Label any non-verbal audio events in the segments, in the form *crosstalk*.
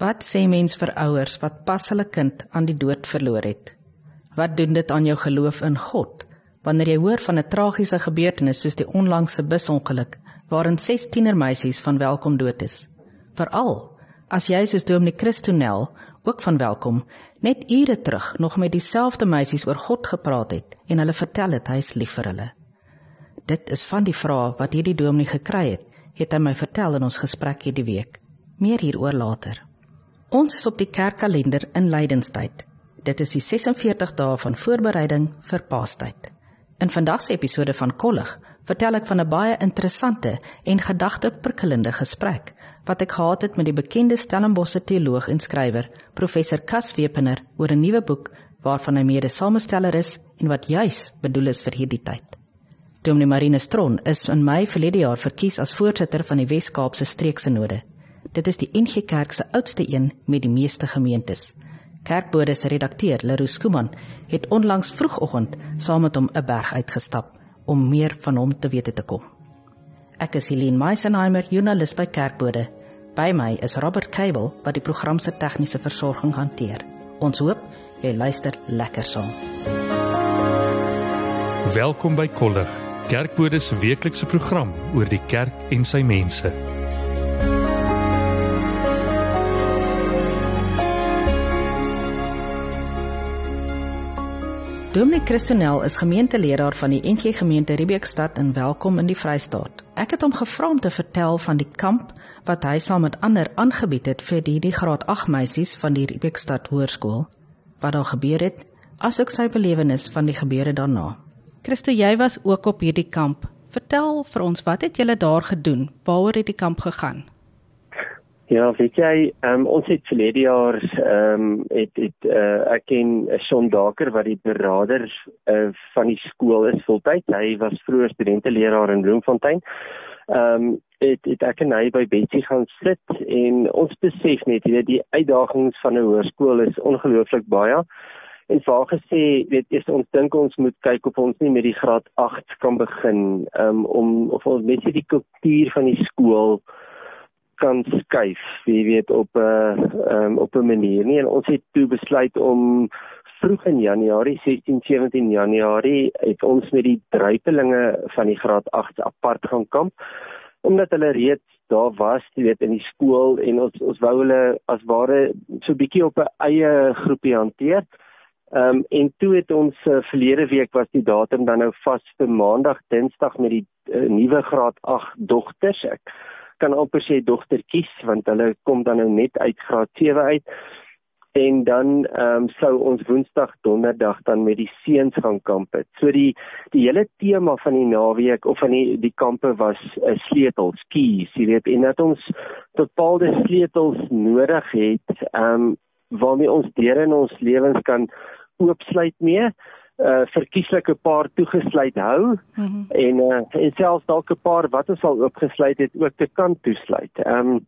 Wat sê mens vir ouers wat pas hulle kind aan die dood verloor het? Wat doen dit aan jou geloof in God wanneer jy hoor van 'n tragiese gebeurtenis soos die onlangse busongeluk waarin 6 tienermeisies van welkom dood is? Veral as jy soos Dominee Christonel ook van welkom net ure terug nog met dieselfde meisies oor God gepraat het en hulle vertel het hy is lief vir hulle. Dit is van die vrae wat hierdie dominee gekry het, het hy my vertel in ons gesprek hierdie week. Meer hieroor later. Ons is op die kerkkalender in Lydenstyd. Dit is die 46 dae van voorbereiding vir Paastyd. In vandag se episode van Kollig vertel ek van 'n baie interessante en gedagteprikkelende gesprek wat ek gehad het met die bekende Stellenbosse teoloog en skrywer, professor Cas Wepener, oor 'n nuwe boek waarvan hy mede-samesteller is en wat juis bedoel is vir hierdie tyd. Dominee Marine Stron is in Mei verlede jaar verkies as voorsitter van die Wes-Kaapse Streeksinode. Dit is die NG Kerk se oudste een met die meeste gemeentes. Kerkbode se redakteur, Leroux Skuman, het onlangs vroegoggend saam met hom 'n berg uitgestap om meer van hom te weet te kom. Ek is Helene Meisenheimer, joernalis by Kerkbode. By my is Robert Cable wat die program se tegniese versorging hanteer. Ons hoop jy luister lekker saam. Welkom by Kollig, Kerkbode se weeklikse program oor die kerk en sy mense. Dominic Christonel is gemeenteleraar van die NG Gemeente Riebeekstad in Welkom in die Vrystaat. Ek het hom gevra om te vertel van die kamp wat hy saam met ander aangebied het vir die, die graad 8 meisies van die Riebeekstad Hoërskool. Wat daar gebeur het, asook sy belewenis van die gebeure daarna. Christo, jy was ook op hierdie kamp. Vertel vir ons, wat het julle daar gedoen? Waaroor het die kamp gegaan? Ja, weet jy, um, ons het verlede jaar ehm um, het het uh, ek ken Shaun Daker wat die berader uh, van die skool is voltyd. Hy was vroeër studenteleraar in Bloemfontein. Ehm um, het het ek en hy by Betsy gaan sit en ons besef net jy weet die uitdagings van 'n hoërskool is ongelooflik baie. En vaar gesê, weet jy, ons dink ons moet kyk of ons nie met die graad 8 kan begin um, om of ons net die kultuur van die skool kan skuif, jy weet op 'n uh, um, op 'n manier nie en ons het toe besluit om vroeg in Januarie 16 17 Januarie het ons met die druipelinge van die graad 8 apart gaan kamp omdat hulle reeds daar was, jy weet in die skool en ons ons wou hulle as ware so bietjie op 'n eie groepie hanteer. Ehm um, en toe het ons uh, verlede week was die datum dan nou vas vir maandag, dinsdag met die uh, nuwe graad 8 dogters. Ek kan amper sê dogtertjies want hulle kom dan nou net uit graad 7 uit. En dan ehm um, sou ons woensdag donderdag dan met die seuns gaan kamp het. So die die hele tema van die naweek of van die die kampe was 'n uh, sleutels, keys, jy weet, en dat ons bepaalde sleutels nodig het ehm um, waarmee ons deure in ons lewens kan oopsluit mee uh verkieslike paar toegesluit hou mm -hmm. en uh en selfs dalk 'n paar wat ons al oopgesluit het ook te kan toesluit. Ehm um,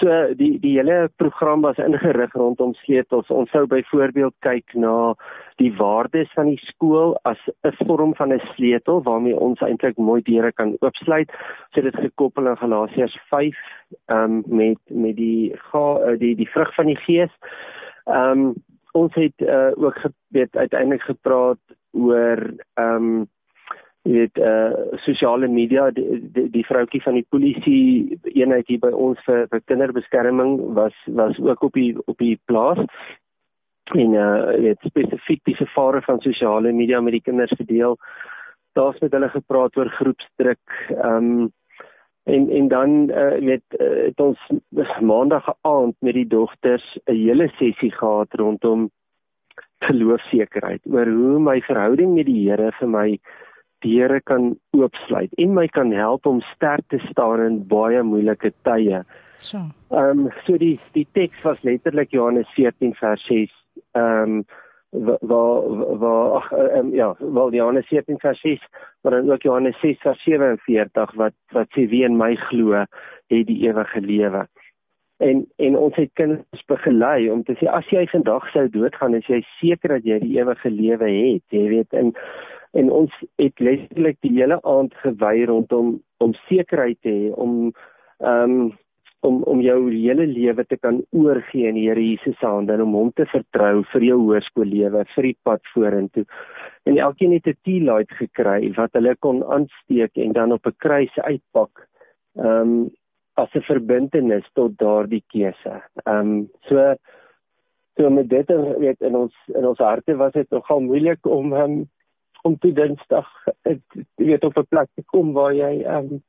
so die die hele program was ingerig rondom sleutels. Ons sou byvoorbeeld kyk na die waardes van die skool as 'n vorm van 'n sleutel waarmee ons eintlik mooi deure kan oopsluit. So dit gekoppel aan Galasiërs 5 ehm um, met met die ga, uh, die die vrug van die gees. Ehm um, ons het uh, ook weet uiteindelik gepraat oor ehm um, jy weet uh sosiale media die die, die vroutjie van die polisie eenheid hier by ons vir, vir kinderbeskerming was was ook op die op die plaas en uh weet spesifiek die gevare van sosiale media met die kinders gedeel. Daar's met hulle gepraat oor groepsdruk. Ehm um, en en dan uh weet uh, het ons maandag aand met die dogters 'n hele sessie gehad rondom geloofsekerheid oor hoe my verhouding met die Here vir my deure kan oopsluit en my kan help om sterk te staan in baie moeilike tye. So. Ehm um, so die die teks was letterlik Johannes 14 vers 6. Ehm um, waar waar ag um, ja, wel Johannes 14 vers 6, maar dan ook Johannes 6 vers 47 wat wat sê wie in my glo, het die ewige lewe. En en ons het kinders begelei om te sê as jy vandag sou doodgaan, is jy seker dat jy die ewige lewe het, jy weet en en ons het letterlik die hele aand gewy rondom om sekerheid te hê om ehm um, om om jou hele lewe te kan oorgee in die Here Jesus se hande en om hom te vertrou vir jou hoërskoollewe, vir die pad vorentoe. En elkeen het 'n T-light gekry wat hulle kon aansteek en dan op 'n kruis uitpak. Ehm um, as 'n verbintenis tot daardie keuse. Ehm um, so so met dit weet in ons in ons harte was dit nogal moeilik om um, om te Dinsdag weet op 'n plek te kom waar jy ehm um,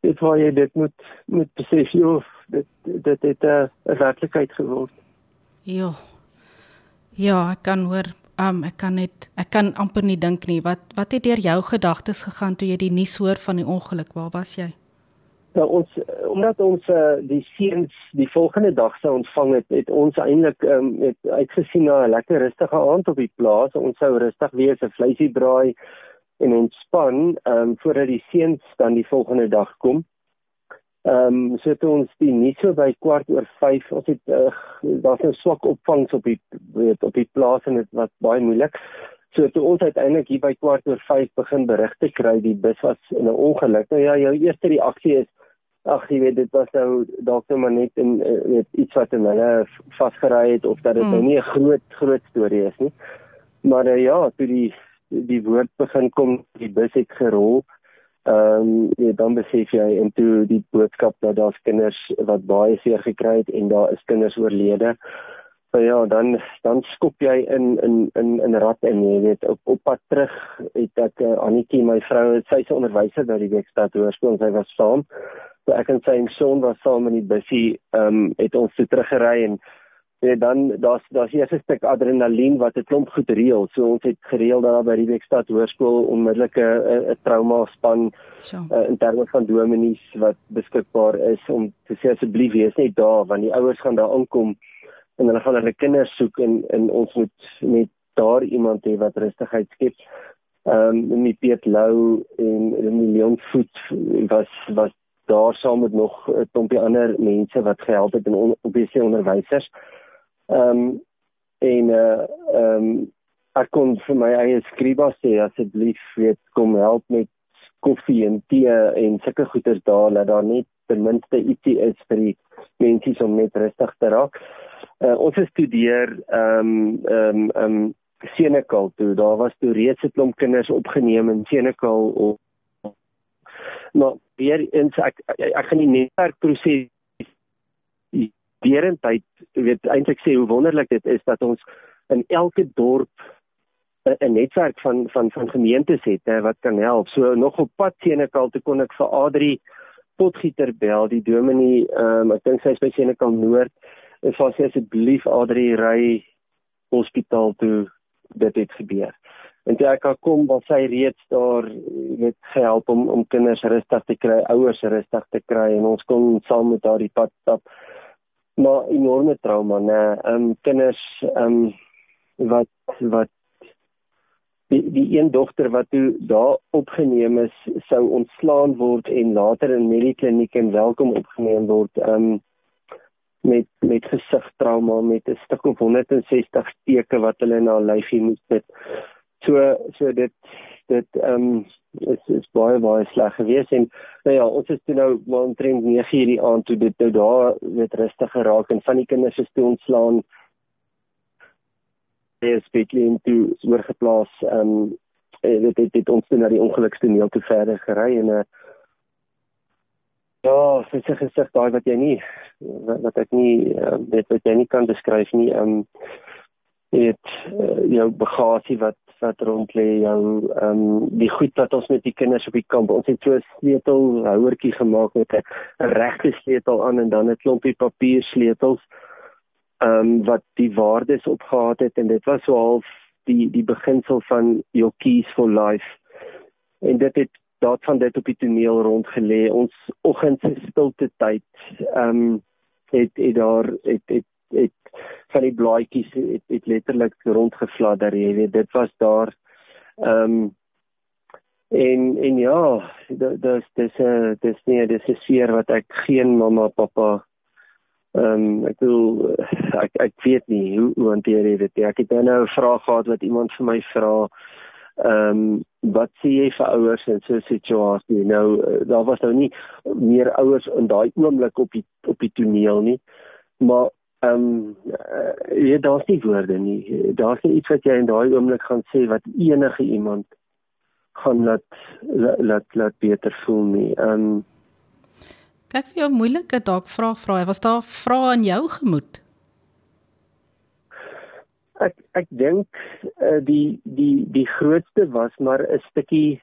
dit waar jy dit moet moet besef *laughs* jy dit dit het 'n uh, werklikheid geword. Ja. Ja, ek kan hoor um, ek kan net ek kan amper nie dink nie wat wat het deur jou gedagtes gegaan toe jy die nuus hoor van die ongeluk waar was jy? Nou ons omdat ons uh, die seuns die volgende dag sou ontvang het, het ons eintlik um, het uitgesien na 'n lekker rustige aand op die plaas. Ons sou rustig wees, 'n vleisie braai en ontspan ehm um, voordat die seuns dan die volgende dag kom. Ehm um, so het ons die nie so by kwart oor 5 ons het uh, daar's 'n swak opvangs op die weet op die plaas en dit was baie moeilik. So toe ons uiteindelik hier by kwart oor 5 begin berigte kry die bus was in 'n ongeluk. Nou ja, jou eerste reaksie is ag jy weet dit was nou dalk net maar net in uh, weet iets wat in hulle vasgery het of dat dit nou hmm. nou nie 'n groot groot storie is nie. Maar uh, ja, toe die die woord begin kom die bus het gerol. Ehm um, ja, dan besef jy en toe die boodskap dat daar's kinders wat baie seer gekry het en daar is kinders oorlede. So ja, dan dan skop jy in in in in rat en jy weet op op pad terug het ek uh, Anetjie my vrou sy's 'n onderwyser by die Wekstad Hoërskool sy was saam. So ek en sy seun was saam in die busie ehm um, het ons toe teruggery en Ja, dan daar's daar's eers 'n stuk adrenalien wat 'n klomp goed reël. So ons het gereël dat daar by die Wekstad Hoërskool onmiddellike 'n trauma span uh, in terme van dominees wat beskikbaar is om te sê asseblief wees net daar want die ouers gaan daar aankom en hulle gaan hulle kinders soek en en ons moet net daar iemand hê wat rustigheid skep. Ehm um, die Piet Lou en die Leon Voet was was daar saam met nog 'n klompie ander mense wat gehelp het en on, die onderwysers. Ehm um, en uh ehm um, ek kon vir my eie skryba sê asseblief weet kom help met koffie en tee en sulke goeders daar dat daar net ten minste ietsie is vir die mense om net rustig te raak. Uh ons studeer ehm um, ehm um, ehm um, Senekal toe. Daar was toe reeds 'n klomp kinders opgeneem in Senekal of maar weer eens ek ek, gaan die netwerkproses derentyd weet eintlik sê hoe wonderlik dit is dat ons in elke dorp 'n netwerk van van van gemeentes het hè, wat kan help. So nog op pad Senekal toe kon ek vir Adri Potgieter bel, die dominee, ehm um, ek dink sy is by Senekal Noord. En sy sê asseblief Adri ry hospitaal toe dit het gebeur. En toe ek kom, was sy reeds daar met gehelp om om kinders rustig te kry, ouers rustig te kry en ons kon saam met haar die pad stap maar enorme trauma nê um kinders um wat wat die die een dogter wat toe daar opgeneem is sou ontslaan word en later in mediekliniek en welkom opgeneem word um met met gesigtrauma met 'n stuk of 160 teke wat hulle na lyfie moet sit. So so dit dit um is is baie baie sleg geweest en nou ja ons is toe nou maar omtrent 9 hierdie aand toe dit nou daar weet rustig geraak en van die kinders is toe ontslaan. Is speaking to oorgeplaas um dit het, het ons toe na die ongelukstoneel toe verder gery en 'n uh, ja dit is gesig daai wat jy nie wat, wat ek nie uh, weet wat jy nie kan beskryf nie um dit uh, jou bagasie wat wat rond lê jou ehm um, die goed wat ons met die kinders op die kamp ons het so 'n sleutelhouertjie gemaak met 'n regte sleutel aan en dan 'n klompie papier sleutels ehm um, wat die waardes opgehaat het en dit was so half die die beginsel van your keys for life. En dit het daad van dit op die toneel rond gelê ons oggend se stilte tyd ehm um, het het daar het het van die blaadjies het, het letterlik rondgefladder jy weet dit was daar ehm um, en en ja dis dis 'n dis nie dis 'n seer wat ek geen mamma pappa ehm um, ek wil ek ek weet nie hoe hoe hanteer jy dit ek het nou 'n vraag gehad wat iemand vir my vra Ehm um, wat sê jy vir ouers in so 'n situasie? Nou uh, daar was nou nie meer ouers in daai oomblik op die op die toneel nie. Maar ehm um, uh, ja, daar's nie woorde nie. Daar's nie iets wat jy in daai oomblik gaan sê wat enige iemand gaan laat laat laat beter voel nie. Ehm um, Kyk vir jou moeilike dalk vraag vra. Was daar vrae in jou gemoed? Ek ek dink uh, die die die grootste was maar 'n stukkie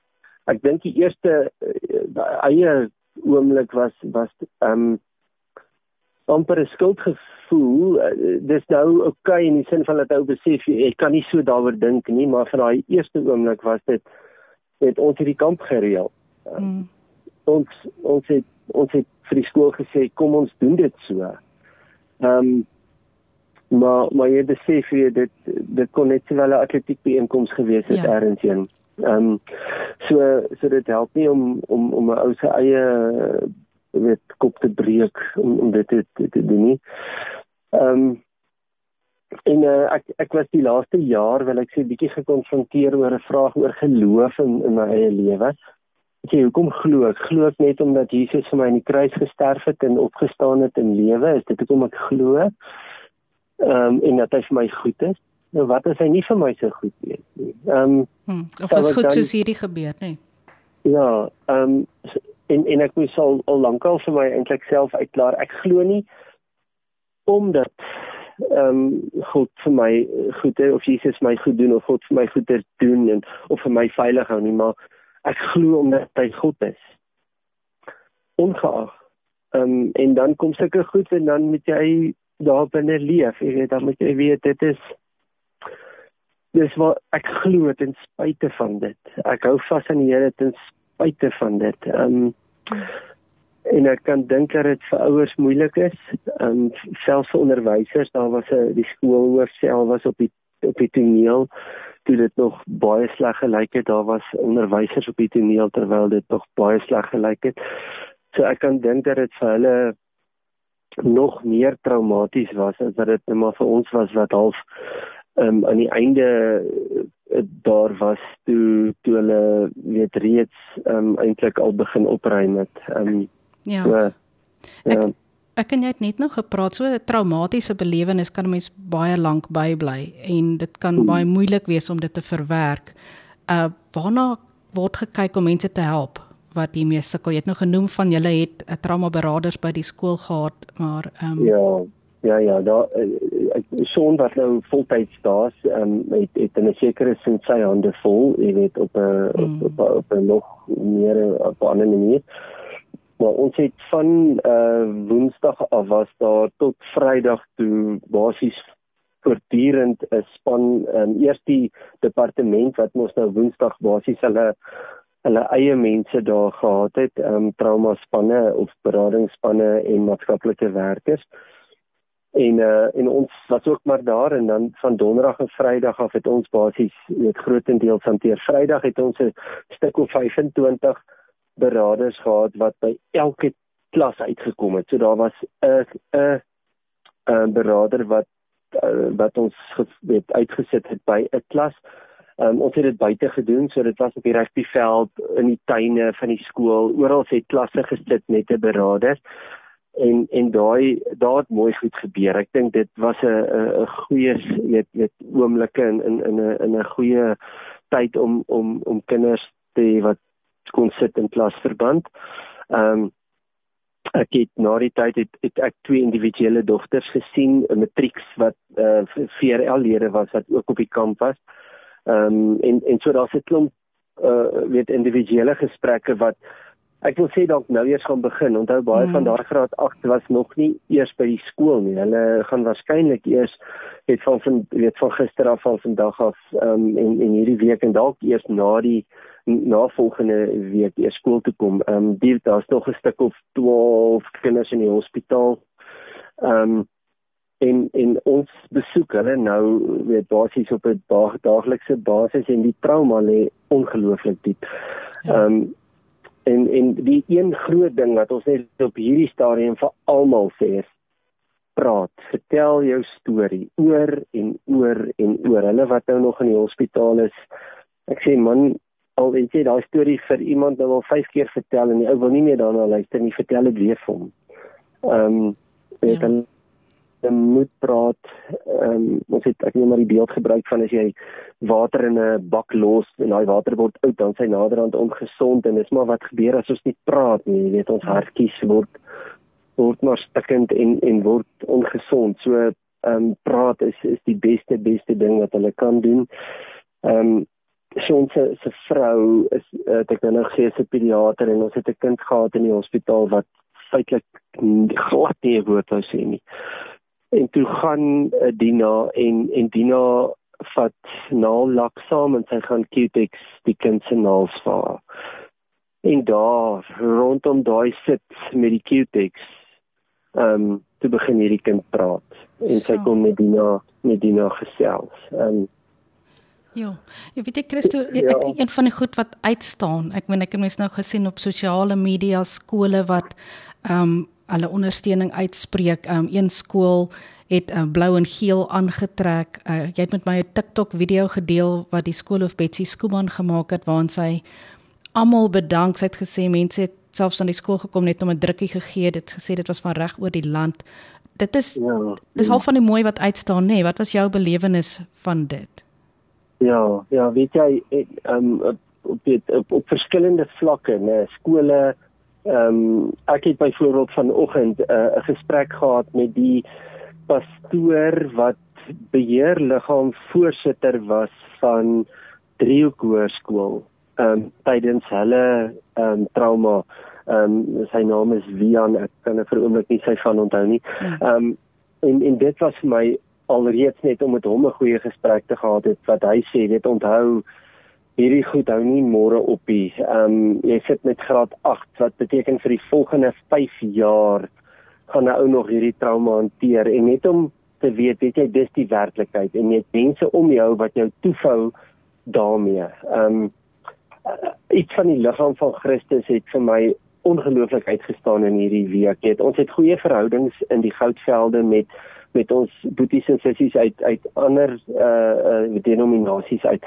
ek dink die eerste uh, eie oomblik was was ehm um, amper 'n skuldgevoel. Uh, dis nou oké okay in die sin van dat ou besef jy kan nie so daaroor dink nie, maar vir daai eerste oomblik was dit het ons hierdie kamp gereël. Uh, mm. Ons ons het ons het vir die skool gesê kom ons doen dit so. Ehm um, maar maar jy besef jy dit dit kon net wel 'n atletiek byeenkoms gewees het ja. ergens heen. Ehm um, so so dit help nie om om om 'n ou se eie weet kop te breek om om dit te, te, te doen nie. Ehm um, en uh, ek ek was die laaste jaar wil ek sê bietjie gekonfronteer oor 'n vraag oor geloof in in my eie lewe. Ek sê hoekom glo ek? Glo ek net omdat Jesus vir my aan die kruis gesterf het en opgestaan het in lewe? Is dit hoekom ek glo? Ehm um, en dat hy vir my goed is? Nou wat as hy nie vir my so goed is nie? Ehm um, hmm, of is goed dan, soos hierdie gebeur, nê? Ja, ehm um, en en ek moes al al lankal vir my eintlik self uitklaar. Ek glo nie omdat ehm um, God vir my goed is of Jesus my goed doen of God vir my goeie doen en of vir my veilig hou nie, maar ek glo omdat hy God is. Ongeag. Ehm um, en dan kom sulke goed en dan moet jy daar binne leef. Jy weet dan moet jy weet dit is dis wat ek glo ten spyte van dit. Ek hou vas aan die Here ten spyte van dit. Ehm um, en ek kan dink dat dit vir ouers moeilik is. Ehm um, selfs vir onderwysers, daar was 'n die skoolhoof self was op die op die toneel toe dit nog baie sleg gelyk het. Daar was onderwysers op die toneel terwyl dit nog baie sleg gelyk het. So ek kan dink dat dit vir hulle nog meer traumaties was as wat dit net maar vir ons was wat half um, aan die einde uh, daar was toe toe hulle weet reeds um, eintlik al begin opruim het. Um, ja. So, ja. Ek, Ek en jy het net nog gepraat so 'n traumatiese belewenis kan 'n mens baie lank bybly en dit kan hmm. baie moeilik wees om dit te verwerk. Uh waarna word gekyk om mense te help wat hiermee sukkel? Jy het nou genoem van julle het 'n trauma beraders by die skool gehad, maar ehm um, Ja. Ja ja, daar son wat nou voltyds daar's, ehm um, het het 'n sekere sin sy hande vol, jy weet op 'n hmm. op, op, op 'n nog meer op 'n ander manier. Maar ons het van uh Woensdag af was daar tot Vrydag toe basies voortdurend 'n span um, eers die departement wat mos nou Woensdag basies hulle hulle eie mense daar gehad het, um trauma spanne of beradingsspanne en maatskaplike werkers. En uh en ons was ook maar daar en dan van Donderdag en Vrydag af het ons basies weet grootendeels hanteer. Vrydag het ons 'n stuk of 25 beraders gehad wat by elke klas uitgekom het. So daar was 'n 'n 'n berader wat uh, wat ons weet uitgesit het by 'n klas. Um, ons het dit buite gedoen, so dit was op die rugbyveld, in die tuine van die skool, oral het klasse gesit met 'n berader. En en daai daar het mooi goed gebeur. Ek dink dit was 'n 'n goeie weet weet oomblikke in in in 'n in 'n goeie tyd om om om kinders te wat kon sit in klasverband. Ehm um, ek het na die tyd het, het ek twee individuele dogters gesien, 'n matrieks wat eh uh, VRL lede was wat ook op die kamp was. Ehm um, en en so daar's 'n klomp eh uh, weet individuele gesprekke wat ek wil sê dalk nou eers gaan begin. Onthou baie hmm. van daardie graad 8 was nog nie eers by die skool nie. Hulle gaan waarskynlik eers het van van weet van gister af van vandag af um, en en hierdie week en dalk eers na die na volgende week weer skool toe kom. Ehm um, die daar's nog 'n stuk of 12 kinders in die hospitaal. Ehm um, en en ons besoek hulle nou weet basies op 'n dag, daaglikse basis en die trauma lê ongelooflik diep. Ja. Ehm ja. um, en en die een groot ding wat ons net op hierdie stadium vir almal sê is praat, vertel jou storie oor en oor en oor. Hulle wat nou nog in die hospitaal is, ek sê man al weet jy daai storie vir iemand nou al 5 keer vertel en die ou wil nie meer daarna luister nie, vertel dit weer vir hom. Ehm um, weet dan ja. Moet praat ehm um, ons het ek neem maar die beeld gebruik van as jy water in 'n bak los en daai water word oud dan sy naderhand ongesond en dis maar wat gebeur as ons nie praat nie jy weet ons ja. hartjies word word maar stikkend en en word ongesond so ehm um, praat is is die beste beste ding wat hulle kan doen ehm um, Sean se se vrou is uh, ek nou gesê se pediater en ons het 'n kind gehad in die hospitaal wat feitelik glad nie 'n woord wou sê nie. En toe gaan uh, Dina en en Dina vat naal lak saam en sy gaan Q-Tex die kind se naels vaar. En daar rondom daai sit met die Q-Tex ehm um, toe begin hierdie kind praat en sy kom met Dina met Dina gesels. Ehm um, Ja. Jy weet ek Christo, ja. ek een van die goed wat uitstaan. Ek meen ek het mens nou gesien op sosiale media skole wat ehm um, hulle ondersteuning uitspreek. Um, een skool het uh, blou en geel aangetrek. Uh, jy het met my 'n TikTok video gedeel wat die skoolhoof Betsy Skooman gemaak het waarin sy almal bedank. Sy het gesê mense het selfs aan die skool gekom net om 'n drukkie gegee. Dit gesê dit was van reg oor die land. Dit is ja, dis half van die mooi wat uitstaan, nê? Nee. Wat was jou belewenis van dit? Ja, ja, weet jy, ehm um, op op, op op verskillende vlakke, né, skole ehm um, ek het byvoorbeeld vanoggend eh, 'n uh, gesprek gehad met die pastoor wat beheerliggaam voorsitter was van Driehoek Hoërskool ehm um, tydens hulle ehm um, trauma ehm um, sy naam is Wian ek kan vir oomblik nie sy van onthou nie ja. ehm um, en en dit was vir my alreeds net om met hom 'n goeie gesprek te gehad het wat hy sê dit onthou hierdie goed hou nie môre op nie. Ehm um, jy sit met graad 8 wat beteken vir die volgende 5 jaar gaan 'n ou nog hierdie trauma hanteer en net om te weet weet jy dis die werklikheid en net mense om jou wat jou toefou daarmee. Ehm um, iets van die liggaam van Christus het vir my ongelooflik uitgestaan in hierdie week. Net ons het goeie verhoudings in die Goudvelde met met ons boeties en sissies uit uit ander uh uh denominasies uit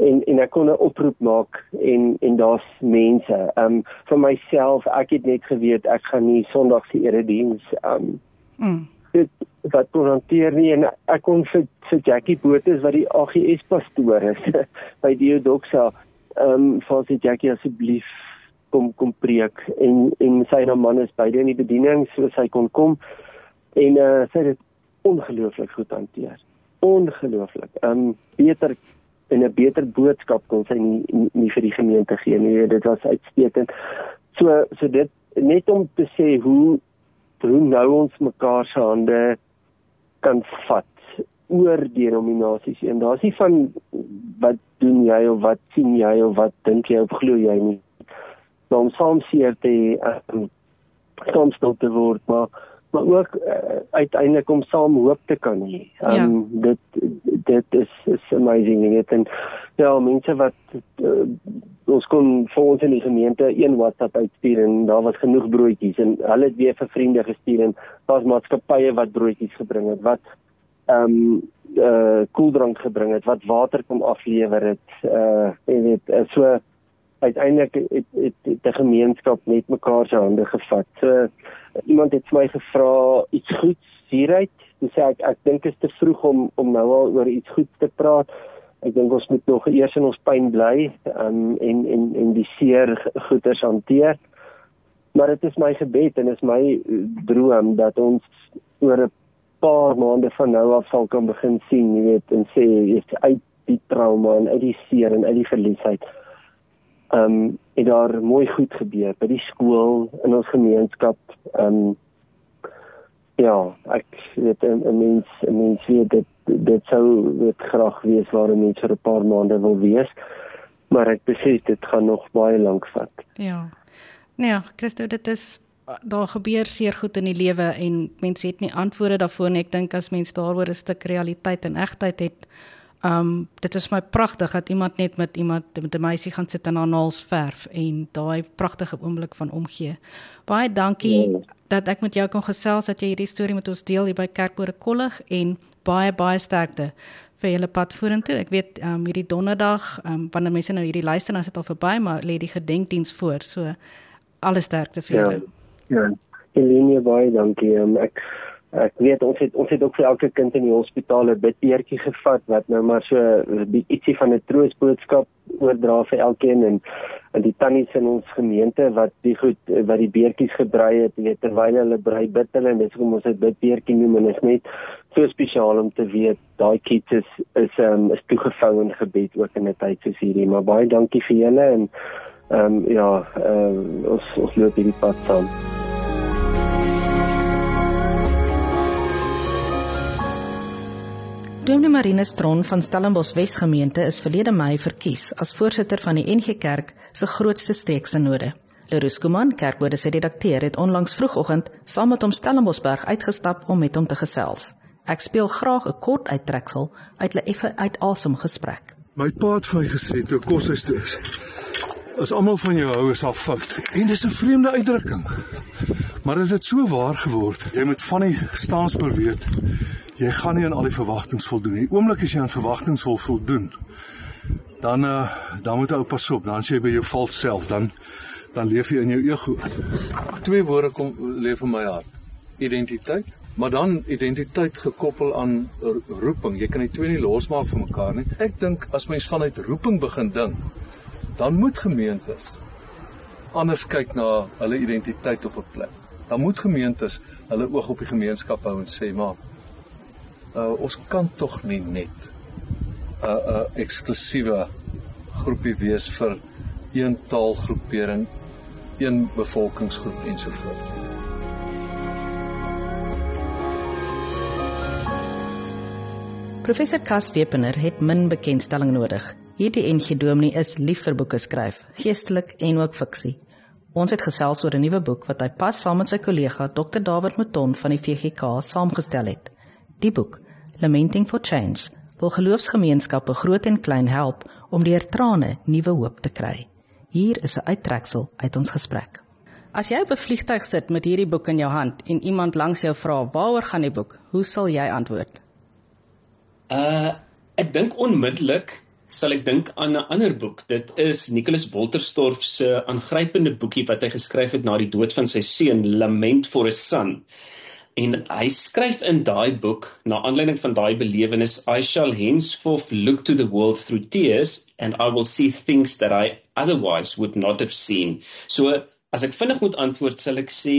en en ek kon 'n oproep maak en en daar's mense. Um vir myself, ek het net geweet ek gaan nie Sondag se erediens um mm. dit wat hanteer nie en ek kon vir vir Jackie Botha wat die AGS pastoor is *laughs* by Diodoxa um vir sy Jackie asseblief kom kom preek en en sy nou man is beide in die bediening so sy kon kom en uh sy het ongelooflik goed hanteer. Ongelooflik. Um beter en 'n beter boodskap kon sy nie, nie vir die gemeente gee nie. Dit was uitstekend. So so dit net om te sê hoe hoe nou ons mekaar se hande kan vat oor denominasies en daar's nie van wat doen jy of wat sien jy of wat dink jy of glo jy nie. Maar om saam seer te um, soms te word maar maar ook uh, uiteindelik om saam hoop te kan hê. Um, ja. dit dit is is amazing weet en ja mense wat uh, ons kon vir ons in die gemeente een WhatsApp uitstuur en daar was genoeg broodjies en hulle het weer vir vriende gestuur en daar's maatskappye wat broodjies gebring het wat ehm um, uh koeldrank gebring het wat water kom aflewer het uh en dit so uiteindelik het het, het die gemeenskap net mekaar se hande gevat. So iemand het my gevra iets goeds hieruit. Dis sê ek ek dink is te vroeg om om nou al oor iets goeds te praat. Ek dink ons moet nog eers in ons pyn bly um, en en en die seer goeters hanteer. Maar dit is my gebed en is my droom dat ons oor 'n paar maande van nou af sal kan begin sien, jy weet, en sê jy's uit die trauma en uit die seer en uit die verliesheid ehm um, het daar mooi goed gebeur by die skool in ons gemeenskap. Ehm um, ja, ek weet 'n mens 'n mens weet dit dit sou dit graag wees waar mense vir 'n paar maande wil wees. Maar ek besef dit gaan nog baie lank vat. Ja. Nee, Christo, dit is daar gebeur seer goed in die lewe en mense het nie antwoorde daarvoor nie. Ek dink as mens daaroor 'n stuk realiteit en egtheid het, Um dit is my pragtig dat iemand net met iemand met 'n meisie gaan sit en haar naels verf en daai pragtige oomblik van omgee. Baie dankie ja. dat ek met jou kon gesels dat jy hierdie storie met ons deel hier by Kerkbore Kollig en baie baie sterkte vir julle pad vorentoe. Ek weet um, hierdie donderdag, um, wanneer mense nou hierdie luister dan is dit al verby, maar lê die gedenkdiens voor. So alles sterkte vir julle. Ja. Ja. Elenie baie dankie. Um, ek ek weet ons het ons het ook vir elke kind in die hospitaal 'n bidbeertjie gevat wat nou maar so ietsie van 'n troostboodskap oordra vir elkeen en en die tannies in ons gemeente wat die goed wat die beertjies gebrei het, weet terwyl hulle brei bid hulle en dis hoekom ons dit bidbeertjie noem en is net so spesiaal om te weet daai kids is is um, is toegevou in gebed ook in 'n tyd soos hierdie. Maar baie dankie vir julle en ehm um, ja, ehm um, ons ons loop hierdie pad saam. Dominee Marinus Tron van Stellenbosch Wesgemeente is verlede Mei verkies as voorsitter van die NG Kerk se grootste streeksinode. Lerus Kuman, kerkbode se redakteur, het onlangs vroegoggend saam met hom Stellenboschberg uitgestap om met hom te gesels. Ek speel graag 'n kort uittreksel uit 'n effe uitasem gesprek. My pa het vir my gesê toe kos hy toe is. As almal van jou hou is al fout. En dis 'n vreemde uitdrukking. Maar dit het so waar geword. Jy moet van die staanspoor weet jy gaan nie aan al die verwagtinge voldoen nie. Oomblik as jy aan verwagtinge wil voldoen, dan uh, dan moet jy pas op, dan sê jy by jou vals self, dan dan leef jy in jou ego. Twee woorde kom leef in my hart. Identiteit, maar dan identiteit gekoppel aan roeping. Jy kan die twee nie losmaak van mekaar nie. Ek dink as mens vanuit roeping begin dink, dan moet gemeentes anders kyk na hulle identiteit op 'n plek. Dan moet gemeentes hulle oog op die gemeenskap hou en sê maar uh, ons kan tog nie net 'n uh, 'n uh, eksklusiewe groepie wees vir een taalgroepering, een bevolkingsgroep ensovoorts. Professor Kas Wepener het min bekendstelling nodig. Hierdie NG Dominee is lief vir boeke skryf, geestelik en ook fiksie. Ons het gesels oor 'n nuwe boek wat hy pas saam met sy kollega Dr. David Mouton van die VGK saamgestel het. Die boek, Lamenting for Change, wil geloofsgemeenskappe groot en klein help om deur trane nuwe hoop te kry. Hier is 'n uittreksel uit ons gesprek. As jy op 'n vliegtyg sit met hierdie boek in jou hand en iemand langs jou vra waaroor gaan die boek, hoe sal jy antwoord? Uh ek dink onmiddellik sal ek dink aan 'n ander boek. Dit is Nicholas Wolterstorff se aangrypende boekie wat hy geskryf het na die dood van sy seun, Lament for a Son. En hy skryf in daai boek na aanleiding van daai belewenis I shall henceforth look to the world through tears and I will see things that I otherwise would not have seen. So as ek vinnig moet antwoord sal ek sê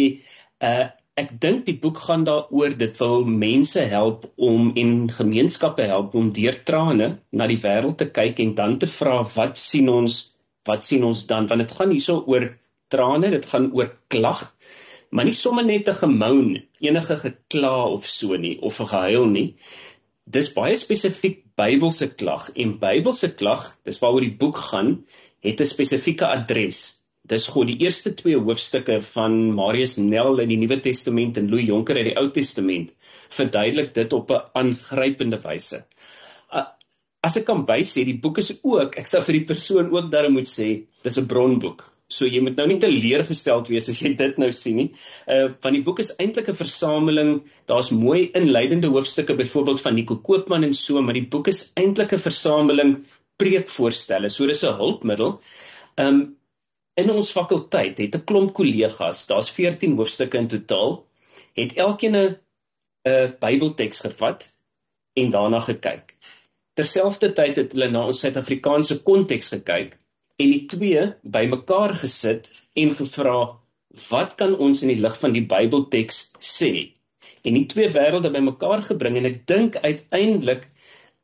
uh ek dink die boek gaan daaroor dit wil mense help om en gemeenskappe help om deur trane na die wêreld te kyk en dan te vra wat sien ons? Wat sien ons dan? Want dit gaan hierso oor trane dit gaan oor klag maar nie sommer net 'n gemoun, enige gekla of so nie of 'n gehuil nie. Dis baie spesifiek Bybelse klag en Bybelse klag, dis waaroor die boek gaan, het 'n spesifieke adres. Dis God die eerste twee hoofstukke van Marius Nel in die Nuwe Testament en Louis Jonker uit die Ou Testament verduidelik dit op 'n aangrypende wyse. As ek kan bysê, die boek is ook, ek sou vir die persoon ook daarom moet sê, dis 'n bronboek. So jy moet nou nie teleurgesteld wees as jy dit nou sien nie. Uh want die boek is eintlik 'n versameling, daar's mooi inleidende hoofstukke byvoorbeeld van Nico Koopman en so, maar die boek is eintlik 'n versameling preekvoorstelle. So dis 'n hulpmiddel. Um in ons fakulteit het 'n klomp kollegas, daar's 14 hoofstukke in totaal, het elkeen 'n 'n Bybelteks gevat en daarna gekyk. Terselfdertyd het hulle na ons Suid-Afrikaanse konteks gekyk en die twee bymekaar gesit en gevra wat kan ons in die lig van die Bybelteks sê? En die twee wêrelde bymekaar gebring en ek dink uiteindelik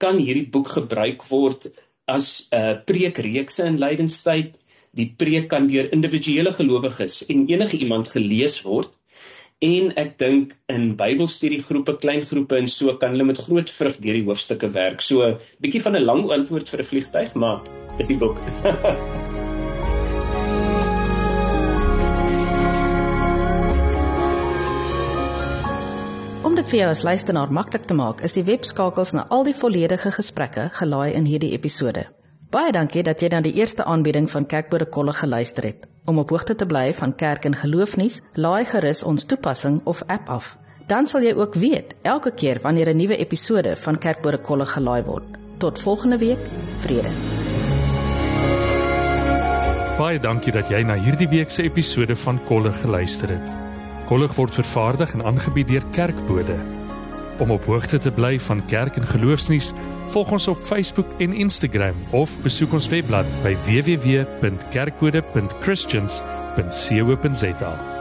kan hierdie boek gebruik word as 'n uh, preekreekse in lydenstyd. Die preek kan deur individuele gelowiges en enige iemand gelees word. En ek dink in Bybelstudiegroepe, klein groepe en so kan hulle met groot vrug deur die hoofstukke werk. So bietjie van 'n lang antwoord vir 'n vliegtyg, maar dis die boek. Om dit vir jou as luisteraar maklik te maak, is die webskakels na al die volledige gesprekke gelaai in hierdie episode. Baie dankie dat jy dan die eerste aanbieding van Kerkbode Kolle geluister het. Om op hoogte te bly van kerk en geloofnuus, laai gerus ons toepassing of app af. Dan sal jy ook weet elke keer wanneer 'n nuwe episode van Kerkbode Kolle gelaai word. Tot volgende week. Vrede. Baie dankie dat jy na hierdie week se episode van Kolle geluister het. Kolle word vervaardig en aangebied deur Kerkbode. Om op hoogte te bly van kerk en geloofsnuus, volg ons op Facebook en Instagram of besoek ons webblad by www.kerkbode.christians.co.za.